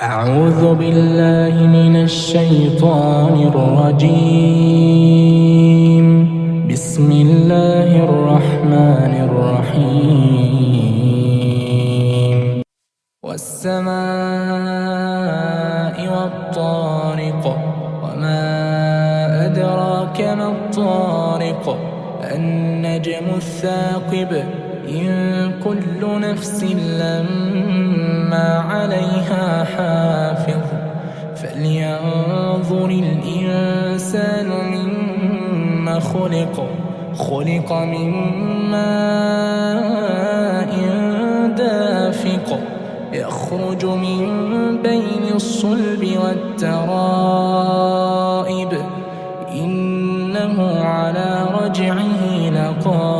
أعوذ بالله من الشيطان الرجيم. بسم الله الرحمن الرحيم. والسماء والطارق وما أدراك ما الطارق النجم الثاقب إن كل نفس لما عليها حافظ فلينظر الإنسان مما خلق خلق من ماء دافق يخرج من بين الصلب والترائب إنه على رجعه لقادر.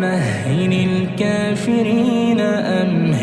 مهل الكافرين أمهل